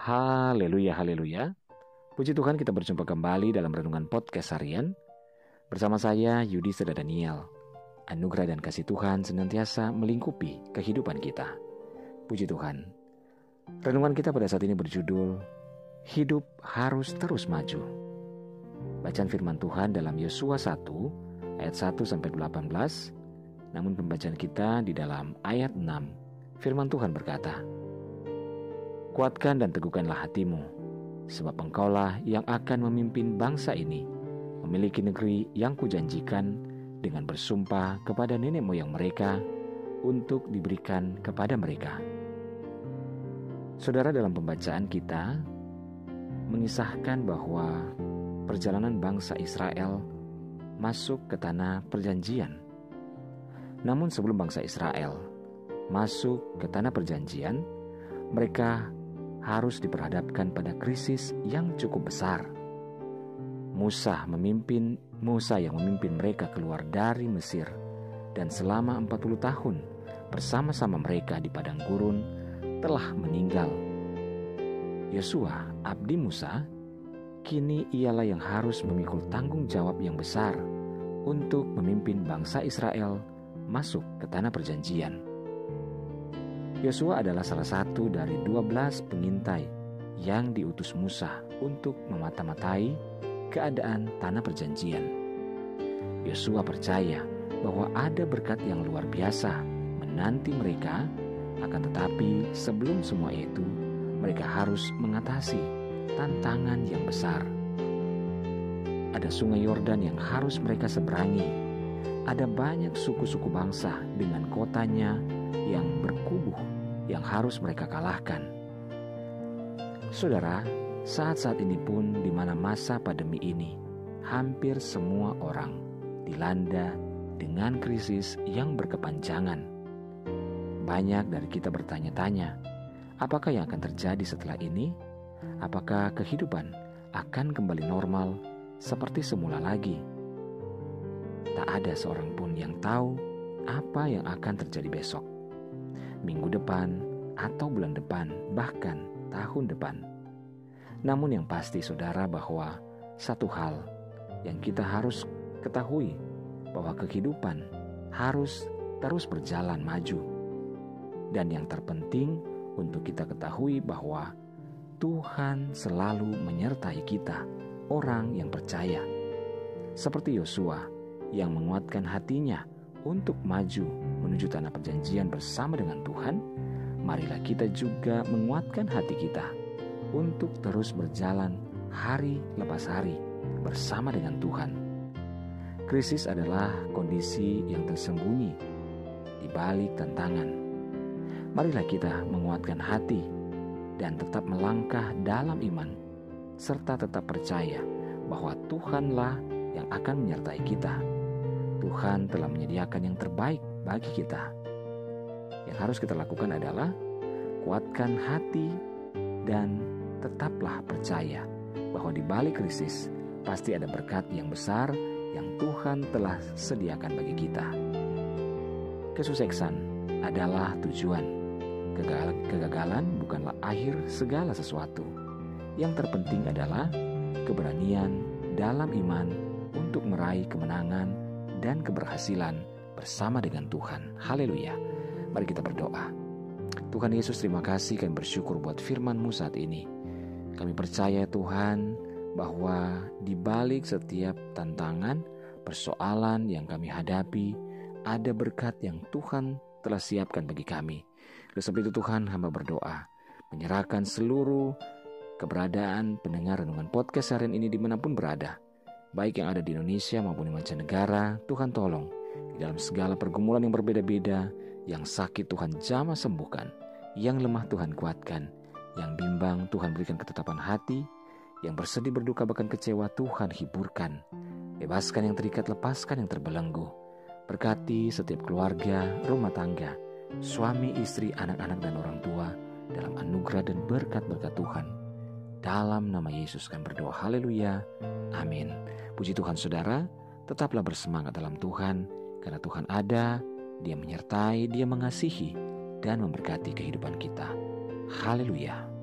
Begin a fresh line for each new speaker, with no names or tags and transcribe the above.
Haleluya, haleluya. Puji Tuhan kita berjumpa kembali dalam Renungan Podcast Harian. Bersama saya Yudi Seda Daniel. Anugerah dan kasih Tuhan senantiasa melingkupi kehidupan kita. Puji Tuhan. Renungan kita pada saat ini berjudul Hidup harus terus maju. Bacaan firman Tuhan dalam Yosua 1 ayat 1 sampai 18. Namun pembacaan kita di dalam ayat 6 firman Tuhan berkata, Kuatkan dan teguhkanlah hatimu, sebab engkaulah yang akan memimpin bangsa ini, memiliki negeri yang kujanjikan dengan bersumpah kepada nenek moyang mereka untuk diberikan kepada mereka. Saudara dalam pembacaan kita mengisahkan bahwa perjalanan bangsa Israel masuk ke tanah perjanjian. Namun sebelum bangsa Israel masuk ke tanah perjanjian, mereka harus diperhadapkan pada krisis yang cukup besar. Musa memimpin Musa yang memimpin mereka keluar dari Mesir dan selama 40 tahun bersama-sama mereka di padang gurun telah meninggal. Yosua, abdi Musa, kini ialah yang harus memikul tanggung jawab yang besar untuk memimpin bangsa Israel masuk ke tanah perjanjian. Yosua adalah salah satu dari 12 pengintai yang diutus Musa untuk memata-matai keadaan tanah perjanjian. Yosua percaya bahwa ada berkat yang luar biasa menanti mereka, akan tetapi sebelum semua itu, mereka harus mengatasi tantangan yang besar. Ada sungai Yordan yang harus mereka seberangi. Ada banyak suku-suku bangsa dengan kotanya yang berkubuh yang harus mereka kalahkan. Saudara, saat-saat ini pun di mana masa pandemi ini, hampir semua orang dilanda dengan krisis yang berkepanjangan. Banyak dari kita bertanya-tanya, apakah yang akan terjadi setelah ini? Apakah kehidupan akan kembali normal seperti semula lagi? Tak ada seorang pun yang tahu apa yang akan terjadi besok minggu depan, atau bulan depan, bahkan tahun depan. Namun, yang pasti, saudara, bahwa satu hal yang kita harus ketahui bahwa kehidupan harus terus berjalan maju, dan yang terpenting untuk kita ketahui bahwa Tuhan selalu menyertai kita, orang yang percaya, seperti Yosua yang menguatkan hatinya untuk maju menuju tanah perjanjian bersama dengan Tuhan, marilah kita juga menguatkan hati kita untuk terus berjalan hari lepas hari bersama dengan Tuhan. Krisis adalah kondisi yang tersembunyi di balik tantangan. Marilah kita menguatkan hati dan tetap melangkah dalam iman, serta tetap percaya bahwa Tuhanlah yang akan menyertai kita Tuhan telah menyediakan yang terbaik bagi kita. Yang harus kita lakukan adalah kuatkan hati dan tetaplah percaya bahwa di balik krisis pasti ada berkat yang besar yang Tuhan telah sediakan bagi kita. Kesuksesan adalah tujuan. Kegagalan bukanlah akhir segala sesuatu. Yang terpenting adalah keberanian dalam iman untuk meraih kemenangan dan keberhasilan bersama dengan Tuhan. Haleluya. Mari kita berdoa. Tuhan Yesus terima kasih kami bersyukur buat firman-Mu saat ini. Kami percaya Tuhan bahwa di balik setiap tantangan, persoalan yang kami hadapi, ada berkat yang Tuhan telah siapkan bagi kami. Oleh itu Tuhan hamba berdoa, menyerahkan seluruh keberadaan pendengar renungan podcast harian ini di mana pun berada baik yang ada di Indonesia maupun di mancanegara, Tuhan tolong. Di dalam segala pergumulan yang berbeda-beda, yang sakit Tuhan jamah sembuhkan, yang lemah Tuhan kuatkan, yang bimbang Tuhan berikan ketetapan hati, yang bersedih berduka bahkan kecewa Tuhan hiburkan. Bebaskan yang terikat, lepaskan yang terbelenggu. Berkati setiap keluarga, rumah tangga, suami, istri, anak-anak, dan orang tua dalam anugerah dan berkat-berkat Tuhan. Dalam nama Yesus kan berdoa. Haleluya. Amin. Puji Tuhan saudara, tetaplah bersemangat dalam Tuhan, karena Tuhan ada, Dia menyertai, Dia mengasihi, dan memberkati kehidupan kita. Haleluya.